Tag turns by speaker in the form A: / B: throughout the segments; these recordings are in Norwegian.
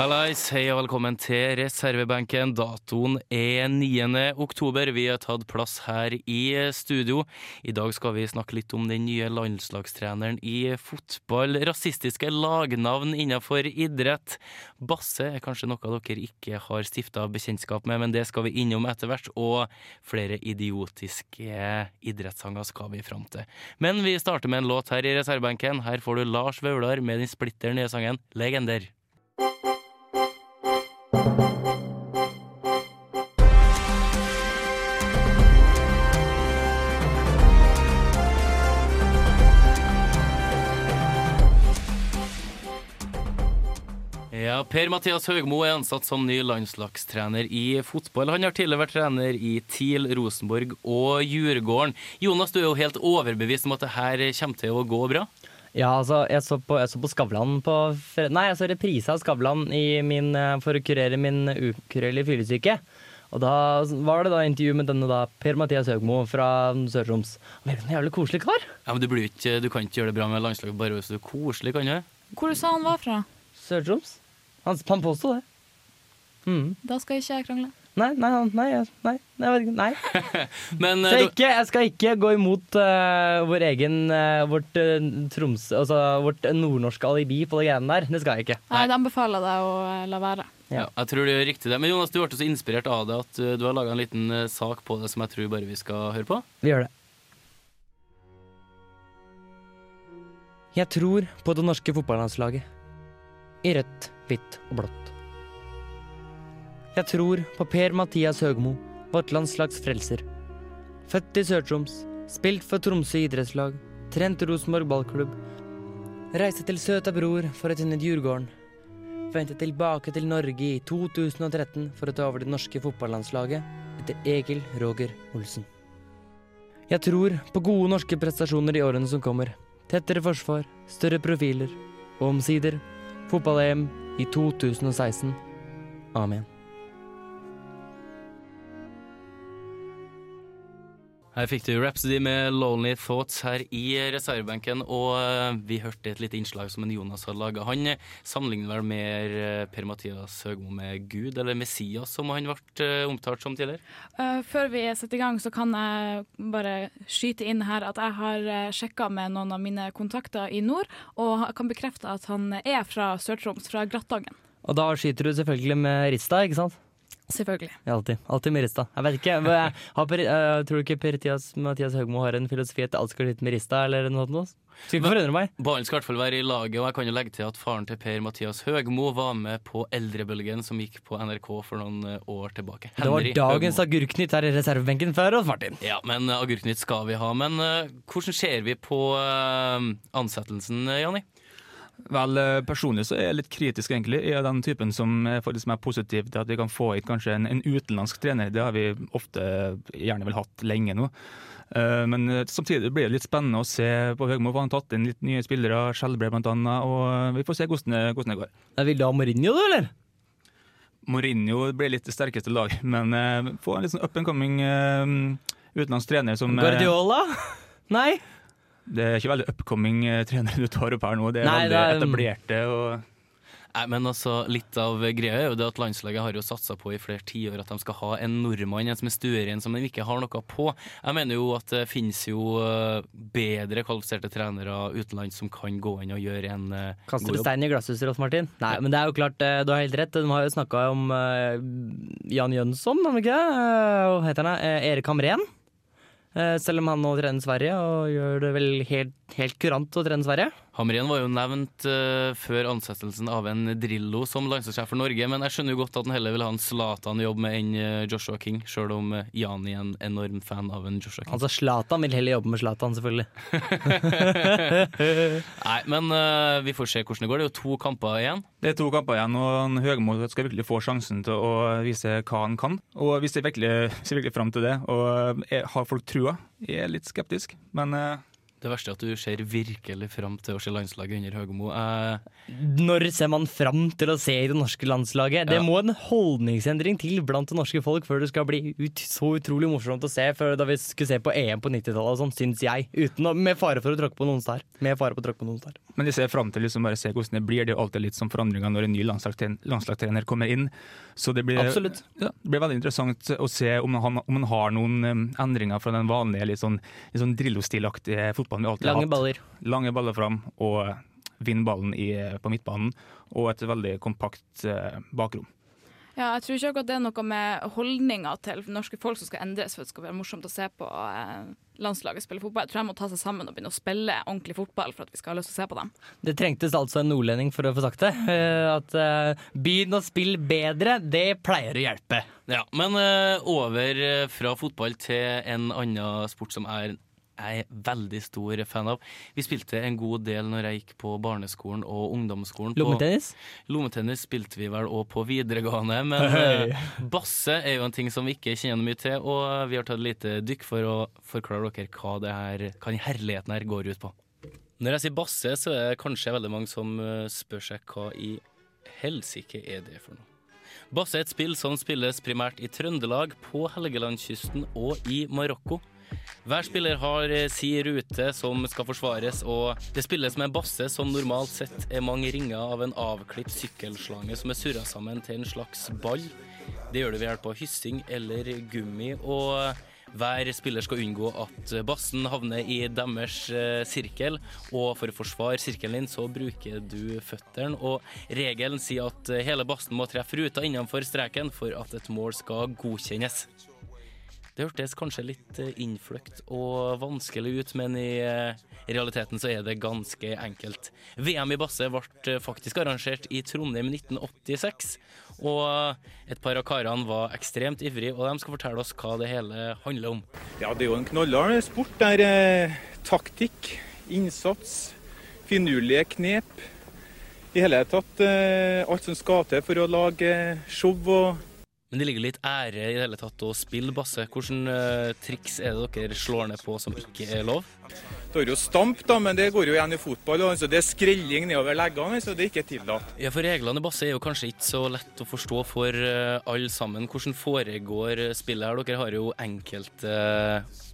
A: Hallais, hei og velkommen til reservebenken. Datoen er 9. oktober. Vi har tatt plass her i studio. I dag skal vi snakke litt om den nye landslagstreneren i fotball. Rasistiske lagnavn innenfor idrett. Basse er kanskje noe dere ikke har stifta bekjentskap med, men det skal vi innom etter hvert. Og flere idiotiske idrettssanger skal vi fram til. Men vi starter med en låt her i reservebenken. Her får du Lars Vaular med den splitter nye sangen 'Legender'. Ja, Per-Mathias Haugmo er ansatt som ny landslagstrener i fotball. Han har tidligere vært trener i TIL, Rosenborg og Djurgården. Jonas, du er jo helt overbevist om at det her kommer til å gå bra?
B: Ja, altså, jeg så på, jeg så på Skavlan på Nei, jeg så reprise av Skavlan min, eh, for å kurere min ukurerlige fyllesyke. Og da var det da intervju med denne da, Per-Mathias Høgmo fra Sør-Troms. Han virker som en jævlig koselig kar.
A: Ja, men du, blir ikke, du kan ikke gjøre det bra med landslaget bare hvis du er koselig, kan du?
C: Hvor du sa han var fra?
B: Sør-Troms? Han, han påsto det. Mm.
C: Da skal ikke jeg krangle.
B: Nei, nei, nei, nei, nei.
A: Men
B: Så
A: eh,
B: jeg, ikke, jeg skal ikke gå imot uh, vår egen uh, vårt, uh, Troms, altså, vårt nordnorske alibi på det greiene der. Det skal jeg ikke.
C: Nei, De befaler deg å la være.
A: ja, jeg tror det gjør riktig det. Men Jonas, du ble så inspirert av det at du har laga en liten sak på det som jeg tror bare vi skal høre på.
B: Vi gjør det. Jeg tror på det norske fotballandslaget. I rødt, hvitt og blått. Jeg tror på Per-Mathias Høgmo, vårt landslags frelser. Født i Sør-Troms, spilt for Tromsø idrettslag, trent Rosenborg ballklubb. Reiste til søta bror for å tjene Djurgården. Vendte tilbake til Norge i 2013 for å ta over det norske fotballandslaget etter Egil Roger Olsen. Jeg tror på gode norske prestasjoner i årene som kommer. Tettere forsvar, større profiler og omsider fotball-EM i 2016. Amen.
A: Her fikk du Rhapsody med Lonely Thoughts her i reservebenken, og eh, vi hørte et lite innslag som en Jonas hadde laga. Han eh, sammenligner vel mer eh, Per-Mathias Høgmo med Gud, eller Messias, som han ble omtalt som tidligere.
C: Eh, før vi setter i gang, så kan jeg bare skyte inn her at jeg har sjekka med noen av mine kontakter i nord, og kan bekrefte at han er fra Sør-Troms, fra Grattangen.
B: Og da skyter du selvfølgelig med Rista, ikke sant?
C: Selvfølgelig.
B: Ja, alltid. Alltid med Rista. Jeg vet ikke, men jeg har per, uh, Tror du ikke Per-Mathias Mathias Høgmo har en filosofi at alt skal skyte med Rista, eller noe sånt? Skal ikke forundre meg.
A: Ballen skal i hvert fall være i laget, og jeg kan jo legge til at faren til Per-Mathias Høgmo var med på Eldrebølgen, som gikk på NRK for noen eh, år tilbake.
B: Det var dagens
A: Høgmo.
B: Agurknytt her i reservebenken før oss, Martin.
A: Ja, men eh, Agurknytt skal vi ha. Men uh, hvordan ser vi på uh, ansettelsen, Janni?
D: Vel, eh, Personlig så er jeg litt kritisk, egentlig. Jeg er den typen som er faktisk mer positiv til at vi kan få hit kanskje en, en utenlandsk trener. Det har vi ofte gjerne vel hatt lenge nå. Eh, Men eh, samtidig blir det litt spennende å se på Høgmo. Han har tatt inn litt nye spillere, Skjelbred annet, og vi får se hvordan hvordan det går.
B: Jeg Vil du ha Mourinho, du, eller?
D: Mourinho blir litt det sterkeste lag, men få en litt sånn up and coming utenlandsk trener som
B: Guardiola? Nei?
D: Det er ikke veldig upcoming eh, trenere du tar opp her nå. Det er
B: Nei,
D: veldig
B: det er-
D: etablerte. og
A: Nei, men altså, Litt av greia er jo det at landslaget har jo satsa på i flere tiår at de skal ha en nordmann, en som er stueren, som de ikke har noe på. Jeg mener jo at det finnes jo eh, bedre kvalifiserte trenere utenlands som kan gå inn og gjøre en eh,
B: Kaster
A: god
B: du
A: jobb.
B: stein i glasshuset, Rolf Martin? Nei, men det er jo klart, du har helt rett. De har jo snakka om Jan Jønsson, har de ikke det? Hva heter han? Erik Hamren. Eh, selv om han nå trener Sverige, og gjør det vel helt, helt kurant å trene Sverige.
A: Hamren var jo nevnt uh, før ansettelsen av en Drillo som landslagssjef for Norge, men jeg skjønner jo godt at han heller vil ha en Zlatan-jobb med enn eh, Joshua King, sjøl om eh, Jani er en enorm fan av en Joshua King.
B: Altså Zlatan vil heller jobbe med Zlatan, selvfølgelig.
A: Nei, men uh, vi får se hvordan det går. Det er jo to kamper igjen.
D: Det er to kamper igjen, og Høgmo skal virkelig få sjansen til å vise hva han kan. Og vi ser virkelig, ser virkelig fram til det. Og jeg har folk trua. Jeg er litt skeptisk, men eh,
A: Det verste er at du ser virkelig fram til å se landslaget under Høgmo. Eh,
B: Når ser man fram til å se det norske landslaget? Det
A: Ja.
B: må en holdningsendring til blant det norske folk før det skal bli ut, så utrolig morsomt å se før da vi skulle se på EM på 90-tallet og sånn, syns jeg. Uten å, med fare for å tråkke på noen star. Med fare for å tråkke på noen der.
D: Men jeg ser fram til liksom bare se hvordan det blir. Det er alltid litt som forandringer når en ny landslagstrener kommer inn. Så det blir, Ja, det blir veldig interessant å se om han, om han har noen um, endringer fra den vanlige litt sånn, litt sånn Drillo-stilaktige fotballen vi alltid har
B: Lange
D: hatt.
B: baller.
D: Lange baller fram og vinne ballen i, på midtbanen. Og et veldig kompakt eh, bakrom.
C: Ja, jeg tror ikke akkurat det er noe med holdninga til norske folk som skal endres for at det skal være morsomt å se på eh, landslaget spille fotball. Jeg tror jeg må ta seg sammen og begynne å spille ordentlig fotball for at vi skal ha lyst til å se på dem.
B: Det trengtes altså en nordlending for å få sagt det. Eh, At eh, begynn å spille bedre, det pleier å hjelpe.
A: ja, men over fra fotball til en annen sport som er jeg er veldig stor fan av. Vi spilte en god del når jeg gikk på barneskolen og ungdomsskolen.
B: Lommetennis?
A: Lommetennis spilte vi vel òg på videregående, men eh, basse er jo en ting som vi ikke kjenner mye til, og vi har tatt lite dykk for å forklare dere hva det her, hva den herligheten her går ut på. Når jeg sier basse, så er det kanskje veldig mange som eh, spør seg hva i helsike er det for noe. Basse er et spill som spilles primært i Trøndelag, på Helgelandskysten og i Marokko. Hver spiller har eh, si rute som skal forsvares, og det spilles med en basse som normalt sett er mange ringer av en avklipt sykkelslange som er surra sammen til en slags ball. Det gjør det ved hjelp av hyssing eller gummi, og hver spiller skal unngå at bassen havner i deres eh, sirkel, og for å forsvare sirkelen din så bruker du føttene, og regelen sier at eh, hele bassen må treffe ruta innenfor streken for at et mål skal godkjennes. Det hørtes kanskje litt eh, innfløkt og vanskelig ut, men i eh, realiteten så er det ganske enkelt. VM i basse ble eh, faktisk arrangert i Trondheim 1986, og et par av karene var ekstremt ivrige, og de skal fortelle oss hva det hele handler om.
E: Ja, det er jo en knallhard sport der eh, taktikk, innsats, finurlige knep I hele tatt eh, alt som skal til for å lage show og
A: Men det ligger litt ære i det hele tatt å spille basse. Hvilke eh, triks er det dere slår ned på som ikke er lov?
E: Det er jo stamp, da, men det går jo igjen i fotball. Altså, det er skrelling nedover leggene, så det er ikke tillatt.
A: Ja, for Reglene i basse er jo kanskje ikke så lett å forstå for eh, alle sammen. Hvordan foregår eh, spillet her? Dere har jo enkelte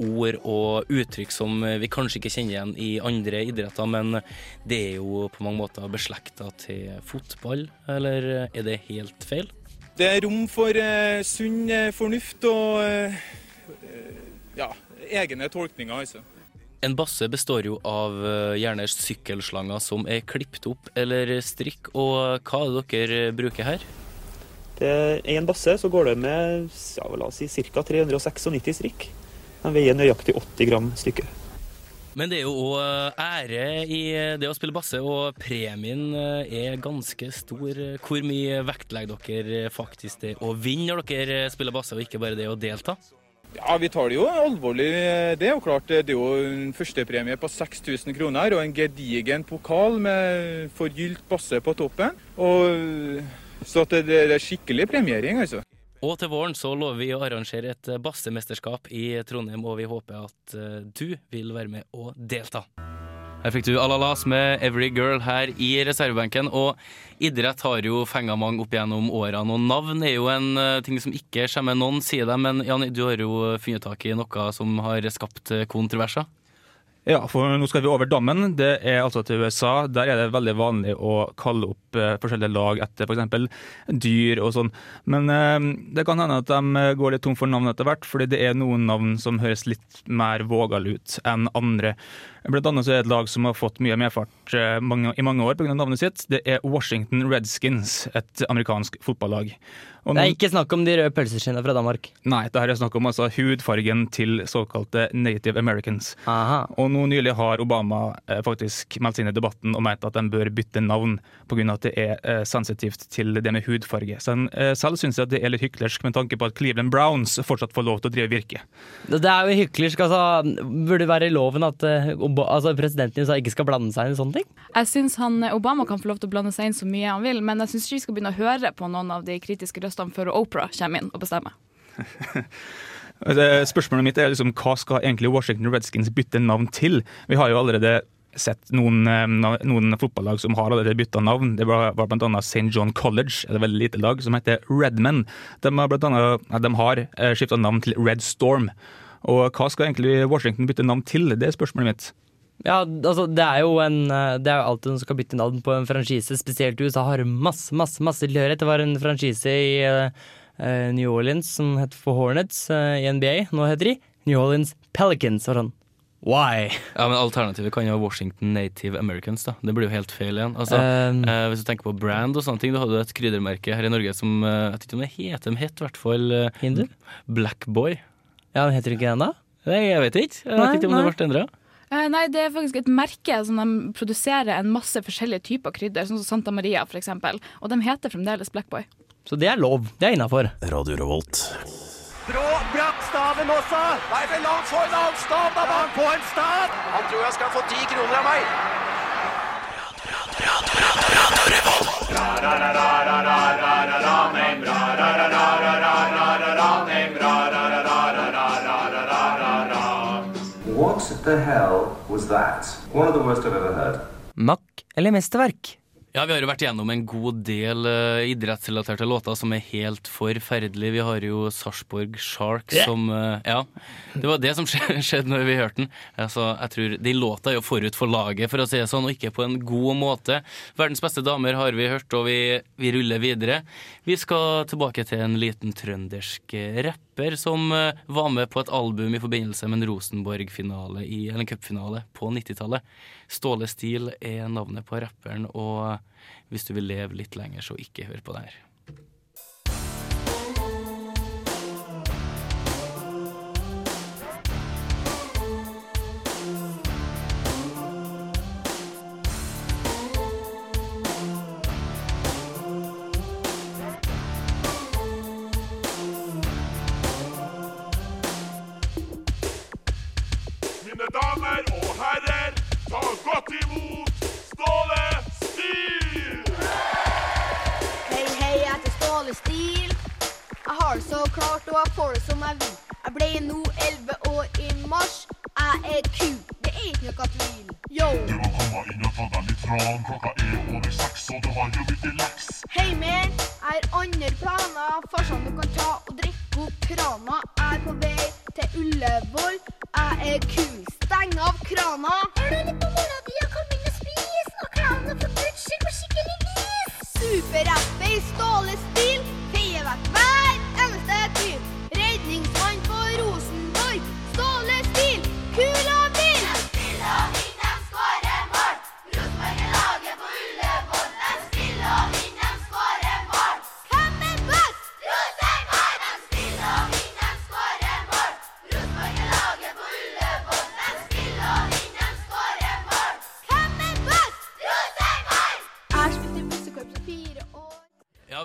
A: ord og uttrykk som vi kanskje ikke kjenner igjen i andre idretter, men det er jo på mange måter beslekta til fotball, eller er det helt feil?
E: Det er rom for eh, sunn eh, fornuft og eh, eh, ja, egne tolkninger, altså.
A: En basse består jo av eh, gjerne sykkelslanger som er klippet opp eller strikk, og hva er det dere bruker her?
F: I en basse så går det med ja, la oss si, ca. 396 strikk. Den veier nøyaktig 80 gram stykket.
A: Men det er jo òg ære i det å spille basse, og premien eh, er ganske stor. Hvor mye vektlegger dere faktisk det å vinne når dere spiller basse, og ikke bare det å delta?
E: Ja, Vi tar det jo alvorlig. Det er jo klart, det er jo en førstepremie på 6000 kroner og en gedigen pokal med forgylt basse på toppen. Og, så det, det er skikkelig premiering, altså.
A: Og til våren så lover vi å arrangere et eh, bassemesterskap i Trondheim, og vi håper at eh, du vil være med og delta. Her fikk du Alalas med Every Girl her i reservebenken. Og idrett har jo fenga mange opp gjennom årene, og navn er jo en eh, ting som ikke skjemmer noen, sier de. Men Jan, du har jo funnet tak i noe som har skapt kontroverser.
D: Ja, for nå skal vi over dammen. Det er altså til USA. Der er det veldig vanlig å kalle opp eh, forskjellige lag etter f.eks. dyr og sånn. Men eh, det kan hende at de går litt tom for navn etter hvert, fordi det er noen navn som høres litt mer vågale ut enn andre. Blant annet så er det et lag som har fått mye medfart eh, i mange år pga. navnet sitt. Det er Washington Redskins, et amerikansk fotballag. Og
B: Det er ikke snakk om de røde pølseskinnene fra Danmark.
D: Nei, det her er snakk om altså hudfargen til såkalte native americans.
B: Aha.
D: Og nå nylig har Obama eh, faktisk meldt seg inn i debatten og ment at de bør bytte navn pga. at det er eh, sensitivt til det med hudfarge. Så han, eh, selv syns jeg at det er litt hyklersk med tanke på at Cleveland Browns fortsatt får lov til å drive virke.
B: Det er jo hyklersk. Altså, burde det være i loven at eh, altså, presidenten i USA ikke skal blande seg inn i sånne ting?
C: Jeg syns Obama kan få lov til å blande seg inn så mye han vil, men jeg syns ikke vi skal begynne å høre på noen av de kritiske røstene før Opera kommer inn og bestemmer.
D: Spørsmålet mitt er liksom, hva skal egentlig Washington Redskins bytte navn til? Vi har jo allerede sett noen, eh, noen fotballag som har allerede bytta navn. Det var, var bl.a. St. John College, et veldig lite lag, som heter Redmen. De har, blant har skifta navn til Red Storm. Og hva skal egentlig Washington bytte navn til? Det er spørsmålet mitt.
B: Ja, altså det er jo en eh, Det er jo alltid noen som skal bytte navn på en franchise. Spesielt USA har masse, masse masse tilhørighet. Det var en franchise i eh, New Orleans som het for Hornets uh, i NBA. Nå heter de New Orleans Pelicans. Og sånn. Why?
A: Ja, men Alternativet kan jo være Washington Native Americans. da Det blir jo helt feil igjen. Altså,
B: Um,
A: eh, hvis du tenker på brand og sånne ting, du hadde et kryddermerke her i Norge som Jeg vet ikke om det heter, de het i hvert fall
B: Hindu?
A: Blackboy.
B: Ja, den heter ikke den da?
A: Nei, jeg vet ikke. Jeg vet ikke om det
B: nei.
A: ble endra.
C: Eh, nei, det er faktisk et merke som de produserer en masse forskjellige typer krydder, sånn som Santa Maria eksempel. Og de heter fremdeles Blackboy.
B: Så det er lov. Det er innafor.
G: Radio Revolt.
H: Brå brakk staven også! Nei, vel, la han få en annen stav, da! Han få en stav! Han tror jeg skal få ti kroner av meg!
I: What the hell was that? One of the worst I've ever heard.
B: Mack eller mesterverk?
A: Ja, Vi har jo vært gjennom en god del uh, idrettsrelaterte låter som er helt forferdelige. Vi har jo Sarpsborg Shark
B: Yeah.
A: som uh, Ja, det var det som skje- skjedde når vi hørte den. Altså, jeg tror De låta er jo forut for laget, for å si det sånn, og ikke på en god måte. Verdens beste damer har vi hørt, og vi, vi ruller videre. Vi skal tilbake til en liten trøndersk eh, rapper som uh, var med på et album i forbindelse med en Rosenborg-finale, eller en cupfinale, på 90-tallet. Ståle Stil er navnet på rapperen, og hvis du vil leve litt lenger, så ikke hør på det her.
J: Har det så klart, og jeg får det som jeg vil. Jeg ble nå 11 år i mars. Jeg er ku, det er ikke noe tvil. Yo!
K: Du må komme inn og ta deg litt ran. Klokka er over seks, og du har jo blitt i leks.
J: Hei, mer, jeg har andre planer. Farsan, du kan ta og drikke opp krana. Jeg er på vei til Ullevål. Jeg er ku, Steng av krana. Hør du litt på mora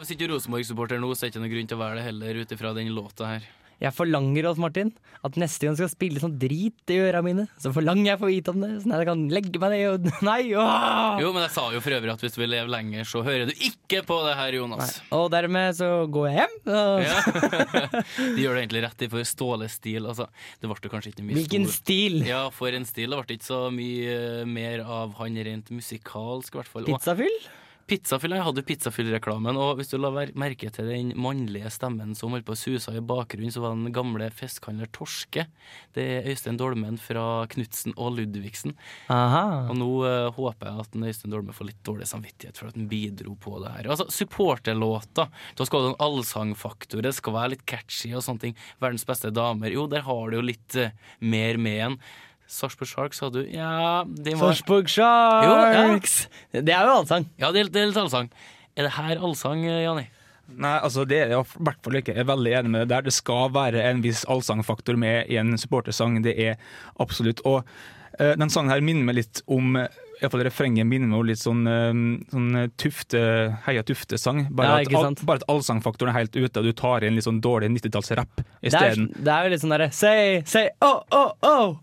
A: Hvis ikke Rosenborg-supporter nå, så er det ikke noen grunn til å være det heller, ut ifra den låta her.
B: Jeg forlanger Rolf Martin, at neste gang skal spille sånn drit i øra mine, så forlanger jeg å få vite om det, sånn at jeg kan legge meg ned og Nei! Åh!
A: Jo, men jeg sa jo for øvrig at hvis du vil leve lenger, så hører du ikke på det her, Jonas.
B: Og dermed så går jeg hjem. Og...
A: Ja. De gjør det egentlig rett i for Ståle Stil. Altså, det ble kanskje ikke mye
B: Hvilken
A: stor-
B: stil?
A: Ja, for en stil. Det ble ikke så mye eh, mer av han rent musikalsk, i hvert fall. Og-
B: Pizzafyll,
A: Jeg hadde jo pizzafyllreklamen, og hvis du la merke til den mannlige stemmen som holdt på å suse i bakgrunnen, så var den gamle fiskehandler Torske. Det er Øystein Dolmen fra Knutsen og Ludvigsen.
B: Aha.
A: Og nå uh, håper jeg at Øystein Dolmen får litt dårlig samvittighet for at han bidro på det her. Altså, supporterlåter. Da skal du ha en allsangfaktor, det skal være litt catchy og sånne ting. Verdens beste damer. Jo, der har du jo litt uh, mer med en. Sarpsborg Sharks hadde du Ja, de var
B: Sarpsborg
A: Jo, ja.
B: Sharks! Det er jo allsang.
A: Ja, det er, det er litt allsang. Er det her allsang, eh, Jani?
D: Nei, altså det er i hvert fall ikke. Jeg er veldig enig med det der. Det skal være en viss allsangfaktor med i en supportersang. Det er absolutt. Og uh, den sangen her minner meg litt om Iallfall i hvert fall refrenget minner meg om litt sånn, uh, sånn tufte, Heia Tufte-sang. Bare,
B: Ja,
D: at bare at allsangfaktoren er helt ute, og du tar inn litt sånn dårlig 90-tallsrapp
B: Det er,
D: isteden.
B: det er jo litt sånn derre Say, say, oh, oh, oh!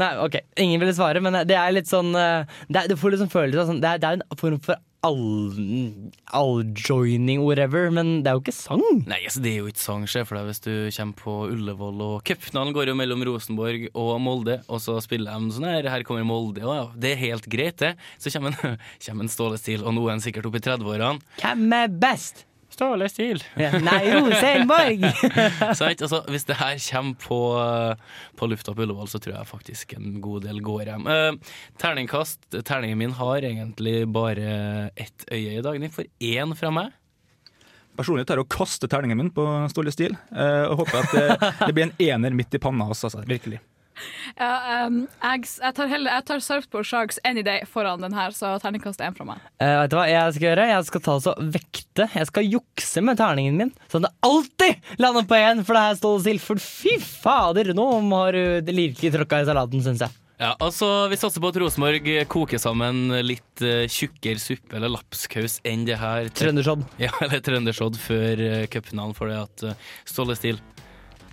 B: Nei, OK, ingen ville svare, men det er litt sånn eh, det, er, Du får liksom følelse av sånn Det er, det er en form for all- alljoining, whatever, men det er jo ikke sang.
A: Nei, altså det er jo ikke sang, sjef, for hvis du kommer på Ullevål og cupfinalen går jo mellom Rosenborg og Molde, og så spiller de sånn her, her kommer Molde, og ja, det er helt greit det. Så kommer en, kommer en Ståle Stil, og noen sikkert opp i 30-årene.
B: Hvem er best?
A: Ståle Stil.
B: Ja, nei, Rosenborg!
A: Sant? Altså, hvis det her kommer på, på lufta på Ullevål, så tror jeg faktisk en god del går hjem. Uh, terningkast. Terningen min har egentlig bare ett øye i dag. Den får én fra meg.
D: Personlig tar jeg og kaster terningen min på Ståle Stil, Uh, og håper at det, det blir en ener midt i panna hans, altså. Virkelig.
C: Ja, um, jeg, jeg tar, heller, jeg tar Surfboard Sharks any day foran den her, så terningkast én fra meg.
B: Uh, vet du hva jeg skal gjøre? Jeg skal ta så vekte. Jeg skal jukse med terningen min, sånn at det alltid lander på én, for det her står still. For fy fader, nå har du virkelig tråkka i salaten, syns jeg.
A: Ja, altså Vi satser på at Rosenborg koker sammen litt uh, tjukkere suppe eller lapskaus enn det her.
B: Trøndersodd.
A: Ja, eller trøndersodd før uh, cupfinalen, for det at uh, Ståle Stil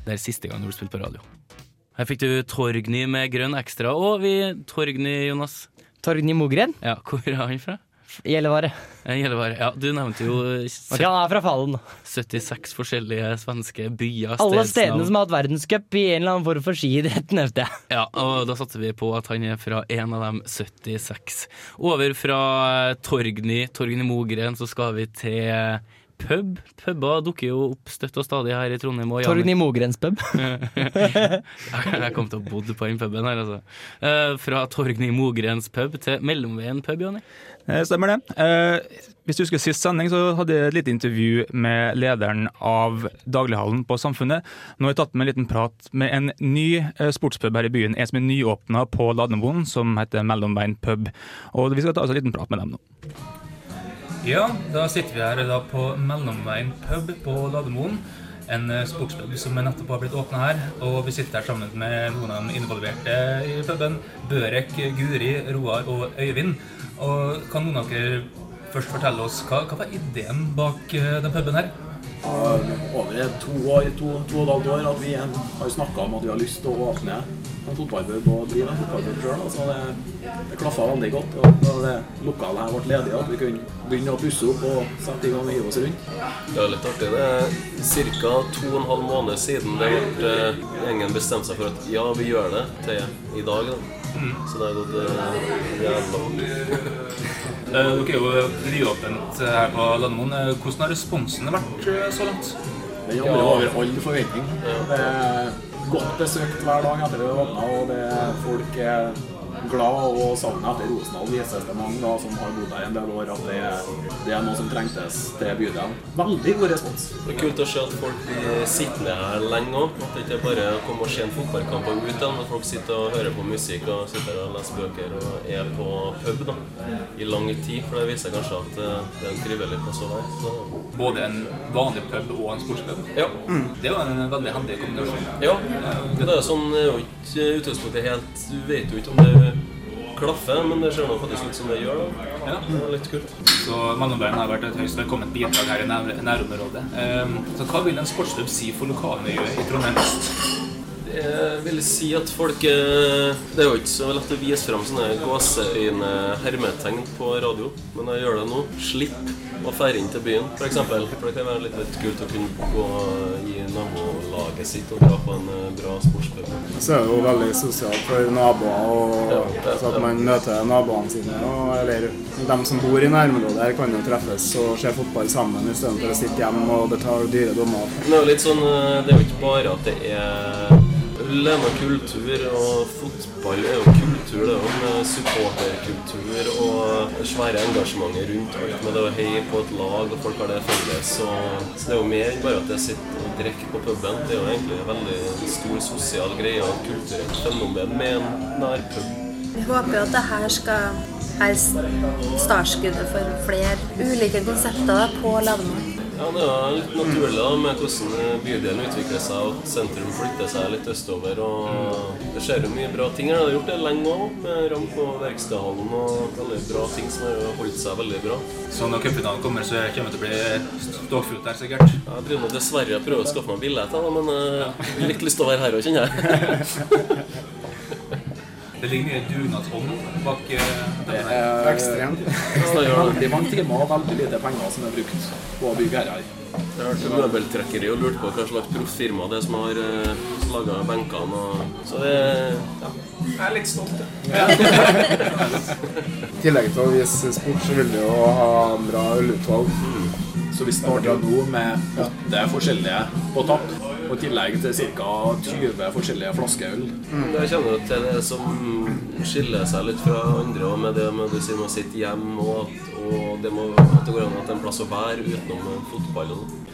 A: Det er siste gang du har spilt på radio. Her fikk du Torgny med grønn ekstra. Og vi Torgny, Jonas.
B: Torgny Mogren?
A: Ja, Hvor er han fra?
B: Gjellevare.
A: Gjellevare. Ja, du nevnte jo
B: okay, han er fra Fallen.
A: 76 forskjellige svenske byer.
B: Alle stedene som har hatt verdenscup i en eller annen form for skiidrett, nevnte jeg.
A: Ja, og da satser vi på at han er fra en av dem 76. Over fra Torgny, Torgny Mogren, så skal vi til pub. Puber dukker jo opp støtt og stadig her i Trondheim. Og
B: Torgny Mogrens pub.
A: jeg kom til å bodde på den puben her, altså. Eh, fra Torgny Mogrens pub til Mellomveien pub, Jonny.
D: Eh, Stemmer det. Eh, hvis du husker sist sending, så hadde jeg et lite intervju med lederen av daglighallen på Samfunnet. Nå har jeg tatt med en liten prat med en ny sportspub her i byen. En som er nyåpna på Lademoen, som heter Mellomveien pub. Og vi skal ta oss en liten prat med dem nå.
G: Ja, da sitter vi her da på Mellomveien pub på Lademoen. En eh, sportspub som nettopp har blitt åpna her. Og vi sitter her sammen med noen av de involverte i puben. Børek, Guri, Roar og Øyvind. Og kan noen av dere først fortelle oss hva, hva var ideen bak eh, den puben her?
L: Over to år, to, to og et halvt år at vi har snakka om at vi har lyst til å åpne en fotballpub og drive en fotballpub sjøl. Altså det, det klaffa veldig godt. Og det lokalet her ble ledig, at vi kunne begynne å pusse opp og sette i gang og hive oss rundt.
M: Det er litt artig. Det er ca. to og en halv måned siden det ble eh, gjengen bestemte seg for at ja, vi gjør det, til i dag. Da. Så det har gått eh, jævla
G: fort. Dere er jo nyåpent her på Lademoen. Eh, Hvordan har responsen vært eh, så langt?
L: Den jamrer over all forventning. Det er godt besøkt hver dag etter vi har åpna, og det er folk er glad og savnet etter Rosendal vises det mange da, som har bodd her en del år, at det er, det er noe som trengtes til bydelen. Veldig god respons.
M: Det er kult å se at folk blir sittende her lenge òg. At det ikke bare er å komme og se en fotballkamp og ut igjen. At folk sitter og hører på musikk og sitter og leser bøker og er på pub da, i lang tid. For det viser kanskje at eh, det er en trivelig plass å være. Så.
G: Både en vanlig pub og en sportspub?
M: Ja.
G: Det er jo en veldig hendig kombinasjon.
M: Ja, det er jo sånn er ikke utgangspunktet helt Du vet jo ikke om det klaffer, men det ser nå faktisk ut som det gjør. da.
G: Ja.
M: Det er litt kult.
G: Så Mellomveien har vært et høyst velkomment bidrag her i nær nærområdet. Um, så hva vil en sportsklubb si for lokalmiljøet i Trondheim øst?
M: Jeg vil si at folk eh, Det er jo ikke så lett å vise fram sånne gåseøyne-hermetegn på radio, men jeg gjør det nå. Slipp å ferde inn til byen, f.eks. For, eksempel. for det kan være litt, litt kult å kunne gå i nabolaget sitt og dra på en eh, bra sportspub.
N: Så er det jo veldig sosialt for naboer, og, så at man møter naboene sine. Og, eller de som bor i nærområdet, her kan jo treffes og se fotball sammen istedenfor å sitte hjemme og betale dyre dommer.
M: Det er jo litt sånn eh, Det er jo ikke bare at det er Øl er noe kultur, og fotball er jo kultur. Det er jo med supporterkultur og svære engasjementet rundt alt med det å heie på et lag, og folk har det felles. Så, så det er jo mer enn bare at jeg sitter og drikker på puben. Det er jo egentlig en veldig stor sosial greie og kulturelt fenomen med en nærpub.
O: Vi håper jo at det her skal være startskuddet for flere ulike konsepter på Lademoen.
M: Ja, Det er litt naturlig da, med hvordan bydelen utvikler seg og sentrum flytter seg litt østover. og Det skjer jo mye bra ting her. Det har gjort det lenge òg, med ramp på verkstedhallen og veldig bra ting som har holdt seg veldig bra.
G: Så når cupfinalen kommer, så kommer det til å bli stålfullt der, sikkert?
M: Jeg driver nå dessverre prøver å skaffe meg billetter, men uh, litt lyst til å være her òg, kjenner jeg.
G: Det ligner en dugnadsånd bak eh,
L: Det
G: ekstremt. det
L: er. Veldig mange timer og veldig lite penger som er brukt på å bygge her.
M: Jeg vært møbeltrekkeri og lurt på hva slags proffirma det er som har uh, laga benkene. Og... Så det ja.
L: Jeg er litt stolt, I tillegg til å vise sport, så vil du jo ha bra ølutvalg. Så vi starta nå med åtte forskjellige på tapp. Og i tillegg til ca. 20 forskjellige flaskeøl.
M: Jeg kjenner jo til det som skiller seg litt fra andre, og med det med du sier med å sitte hjemme, og, at, og det må, at det går an at er en plass å være utenom fotball. og sånn.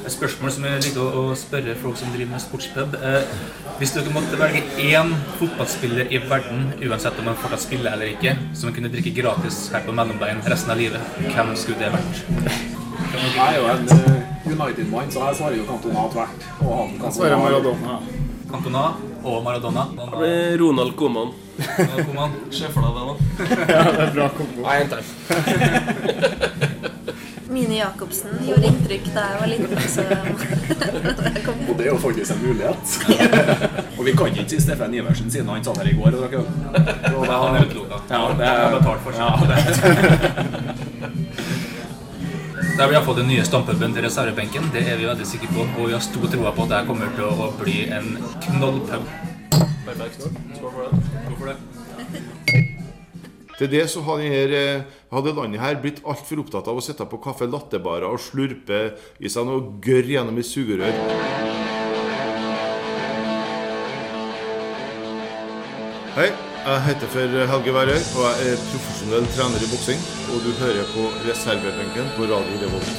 G: Et spørsmål som jeg liker å, å spørre folk som driver med sportspub. Eh, hvis dere måtte velge én fotballspiller i verden, uansett om han fortsatt spiller eller ikke, som kunne drikke gratis her på Mellombein resten av livet, hvem skulle det vært?
L: Jeg er jo en eh, United-mann, så jeg svarer jo Cantona tvert. Og han kan
N: svarer Maradona.
G: Cantona og Maradona.
M: Det blir Ronald Koman.
G: Ronald Koeman.
M: Se for deg det, da.
N: Ja, det er bra kombo.
M: Nei, en til.
O: Mini Jacobsen gjorde inntrykk da jeg var liten. Så
L: Og det er jo faktisk en mulighet. og vi kan ikke si Steffen Iversen siden han satt her i går og drakk øl.
G: Han er utelukka.
L: Ja, det
G: er betalt for seg.
L: Ja.
G: Da har blir iallfall den nye stampebønnen til reservebenken. Det er vi veldig sikre på. Og vi har stor tro på at det kommer til å bli en knallpub.
P: Til det så hadde, eh, hadde landet her blitt altfor opptatt av å sitte på kaffe lattebarer og slurpe i seg noe gørr gjennom et sugerør. Hei, jeg heter for Helge Værøy, og jeg er profesjonell trener i boksing. Og du hører på reservebenken på Radio Revolt.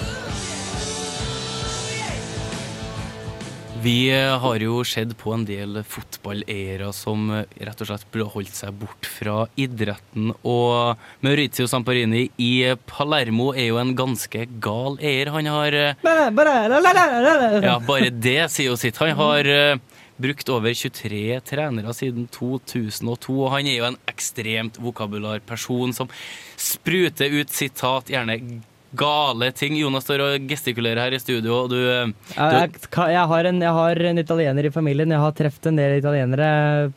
A: Vi eh, har jo sett på en del fotballeiere som eh, rett og slett burde holdt seg bort fra idretten. Og Maurizio Samparini i Palermo er jo en ganske gal eier. Han har eh, Ja, bare det sier jo sitt. Han har brukt over 23 trenere siden 2002, og han er jo en ekstremt vokabular person som spruter ut sitat, gjerne gale ting. Jonas står og gestikulerer her i studio, og du, du
B: jeg, jeg, har en, jeg har en italiener i familien. Jeg har truffet en del italienere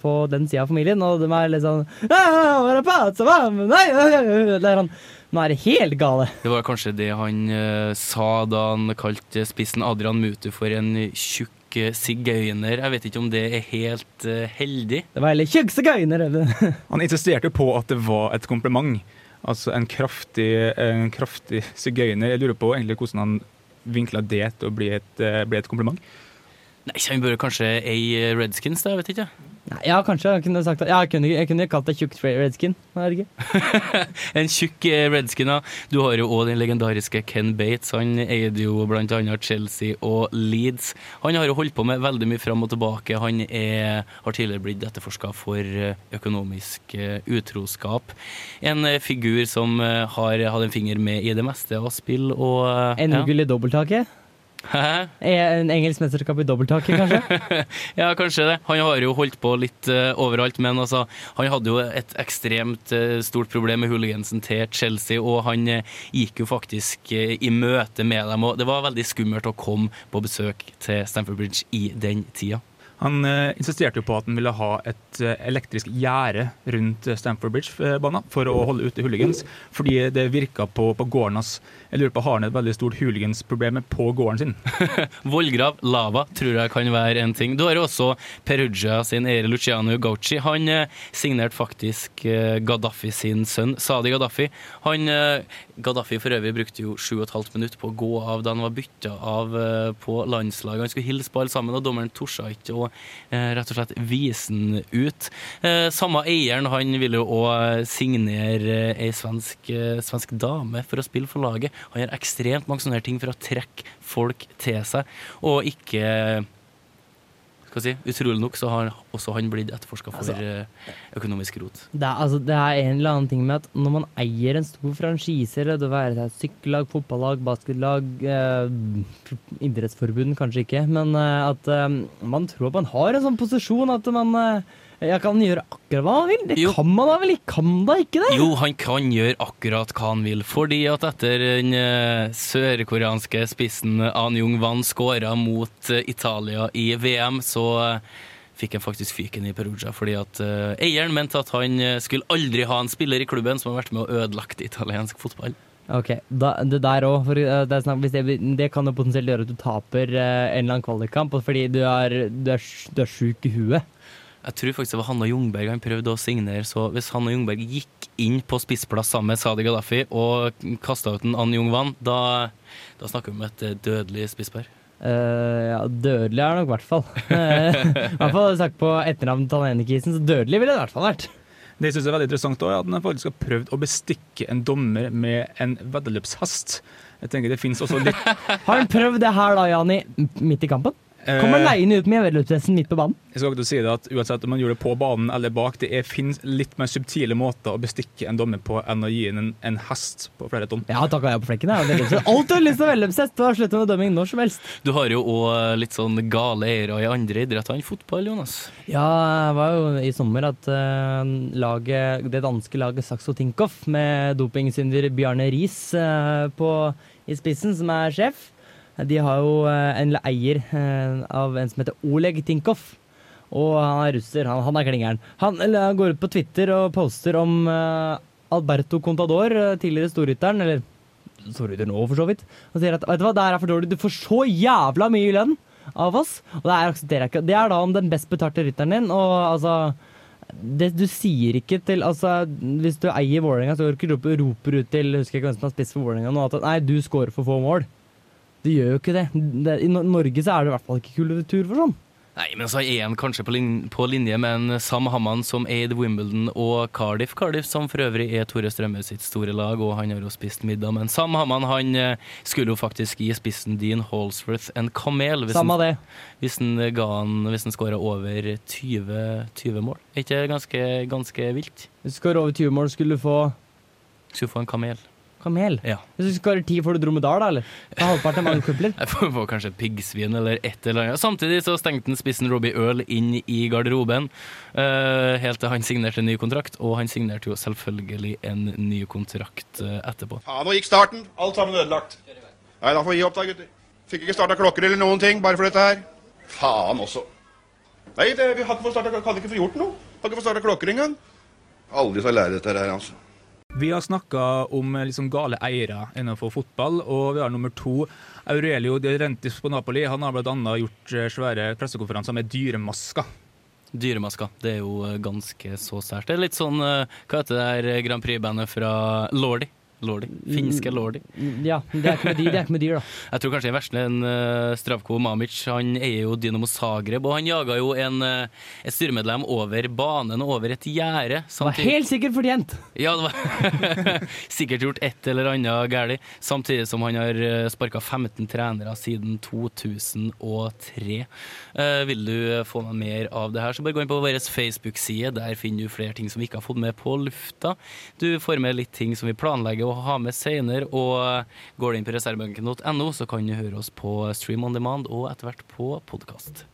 B: på den sida av familien, og de er litt sånn Der er det pazzo, hva? Nei, nei, nei». Det er sånn Nå er det helt gale.
A: Det var kanskje det han uh, sa da han kalte spissen Adrian Mutu for en tjukk eh, sigøyner. Jeg vet ikke om det er helt uh, heldig.
B: Det var heller tjukk sigøyner.
D: Han insisterte på at det var et kompliment. Altså en kraftig, en kraftig sigøyner. Jeg lurer på egentlig hvordan han vinkla det til å bli et, eh, bli et kompliment.
A: Nei, Han bør kanskje eie Redskins, da, jeg vet ikke.
B: Nei, ja, kanskje. Jeg kunne sagt ja, jeg kunne, jeg kunne kalt deg tjukk redskin. Er det ikke.
A: En tjukk eh, Redskin, da. Du har jo òg den legendariske Ken Bates. Han eide jo annet Chelsea og Leeds. Han har jo holdt på med veldig mye fram og tilbake. Han er, har tidligere blitt etterforska for eh, økonomisk eh, utroskap. En figur som har hatt en finger med i det meste av spill og En ja.
B: NM-gull i dobbelttaket.
A: Hæ?
B: Eh, En engelsk mesterskap i dobbelttaking, kanskje.
A: ja, kanskje det. Han har jo holdt på litt uh, overalt, men altså, han hadde jo et ekstremt uh, stort problem med hooligansen til Chelsea, og han uh, gikk jo faktisk i møte med dem, og det var veldig skummelt å komme på besøk til Stamford Bridge i den tida.
D: Han insisterte jo på at han ville ha et elektrisk gjerde rundt Stamford Bridge-banen for å holde ute hooligans, fordi det virka på, på gården hans. Jeg lurer på, Har han et veldig stort hooligansproblem på gården sin?
A: Vollgrav, lava, tror jeg kan være en ting. Du har også Perugia sin eier Luciano Gauci. Han eh, signerte faktisk eh, Gaddafi sin sønn, Sadi Gaddafi. Han, eh, Gaddafi for øvrig brukte jo sju og et halvt minutt på å gå av da han var bytta av på landslaget. Han skulle hilse på alle sammen, og dommeren torde ikke å rett og slett vise den ut. Samme eieren han ville jo òg signere ei svensk, svensk dame for å spille for laget. Han gjør ekstremt mange sånne ting for å trekke folk til seg, og ikke skal jeg si, Utrolig nok så har også han blitt etterforska for
B: Altså,
A: eh, økonomisk rot.
B: Det er, altså, det er en eller annen ting med at når man eier en stor franchise, eller det være seg sykkellag, fotballag, basketlag, eh, idrettsforbund kanskje ikke, men eh, at eh, man tror at man har en sånn posisjon at man eh, jeg kan gjøre akkurat hva han vil. Det kan man da vel? Kan da ikke det?
A: Jo, han kan gjøre akkurat hva han vil, fordi at etter den eh, sørkoreanske spissen An Jung Wan skåra mot eh, Italia i VM, så eh, fikk han faktisk fyken i Perugia fordi at eieren mente at han skulle aldri ha en spiller i klubben som har vært med og ødelagt italiensk fotball.
B: Ok, da, det der òg. Det, det, det kan jo potensielt gjøre at du taper en eller annen kvalikkamp fordi du er, du er, du er sjuk i huet.
A: Jeg tror faktisk det var Hanna Jungberg han prøvde å signere, så hvis Hanna Jungberg gikk inn på spissplass sammen med Sadi Gaddafi og kasta ut en Ann Jung da, da snakker vi om et eh, dødelig spisspar.
B: Uh, ja, dødelig er det nok i hvert fall. I hvert fall sagt på etternavn Talenekisen, så dødelig ville det i hvert fall vært.
D: Det jeg synes er veldig interessant også, er at han faktisk har prøvd å bestikke en dommer med en veddeløpshest. Jeg tenker det finnes også litt
B: Har han prøvd det her da, Jani, midt i kampen? Kommer aleine ut med veddeløpshesten midt på banen?
D: Jeg skal ikke si det at Uansett om man gjør det på banen eller bak, det fins litt mer subtile måter å bestikke en dommer på enn å gi en, en hest på flere tonn.
B: Ja, takka jeg på flekken. Jeg. Veddeløpshest. Alt har lyst til å veddeløpshest og slutte med dømming når som helst.
A: Du har jo òg litt sånn gale eiere i andre idretter enn fotball, Jonas.
B: Ja, det var jo i sommer at uh, laget, det danske laget Saxo Tinkoff med dopingsynder Bjarne Riis uh, på, i spissen, som er sjef, de har jo eh, en eier eh, av en som heter Oleg Tinkoff. Og han er russer, han, han er klingeren. Han, han går ut på Twitter og poster om eh, Alberto Contador, tidligere storrytteren, eller storrytter nå for så vidt, og sier at vet du hva, det her er for dårlig, du får så jævla mye i lønn av oss, og det her aksepterer jeg ikke. Det er da om den best betalte rytteren din, og altså det, du sier ikke til altså, Hvis du eier Vålerenga, så roper du ut til Husker jeg ikke hvem som har spist for Vålerenga nå, at nei, du scorer for få mål. Du gjør jo ikke det. det. I Norge så er det i hvert fall ikke kultur for sånn.
A: Nei, men så er han kanskje på, lin på linje med en Sam Hamman som eide Wimbledon og Cardiff. Cardiff som for øvrig er Tore Strømme sitt store lag, og han har jo spist middag. Men Sam Hamman han eh, skulle jo faktisk gi spissen Dean Halsworth en kamel. hvis
B: Samme
A: han-
B: det.
A: Hvis han ga han Hvis han skåra over 20, 20 mål. Er ikke det ganske, ganske vilt?
B: Hvis du skårer over 20 mål, skulle du få
A: Skulle få en kamel.
B: Kamel.
A: Ja.
B: Hvis du skårer 10, får du dromedar, da, eller? Er halvparten av kupler.
A: Jeg får få kanskje piggsvin eller et eller annet. Samtidig så stengte han spissen Robbie Earl inn i garderoben, uh, helt til han signerte en ny kontrakt. Og han signerte jo selvfølgelig en ny kontrakt uh, etterpå.
H: Ja, nå gikk starten. Alt sammen ødelagt. Nei, da får vi gi opp da, gutter. Fikk ikke starta klokker eller noen ting, bare for dette her. Faen også. Nei, det, vi hadde ikke fått starta, hadde ikke fått gjort noe. Hadde ikke fått starta klokker engang. Aldri skal lære dette her, altså.
D: Vi har snakka om eh, liksom gale eiere innenfor fotball, og vi har nummer to. Aurelio De Rentis på Napoli han har bl.a. gjort eh, svære pressekonferanser med dyremasker.
A: Dyremasker. Det er jo eh, ganske så sært. Det er litt sånn Hva heter det der Grand Prix-bandet fra Lordi? Lordi. Finske Lordi.
B: Ja, det er ikke med dyr, det er ikke med dyr da.
A: Jeg tror kanskje den verste en uh, Stravko Mamic. Han eier jo Dynamo Zagreb, og han jaga jo en, uh, et styremedlem over banen og over et gjerde.
B: Det var helt sikkert fortjent.
A: Ja, det var sikkert gjort et eller annet galt. Samtidig som han har sparka 15 trenere siden 2003. Uh, vil du få med mer av det her, så bare gå inn på vår Facebook-side. Der finner du flere ting som vi ikke har fått med på lufta. Du får med litt ting som vi planlegger å ha med senere. Og går du inn på reservebenken.no, så kan du høre oss på Stream on Demand og etter hvert på podkast.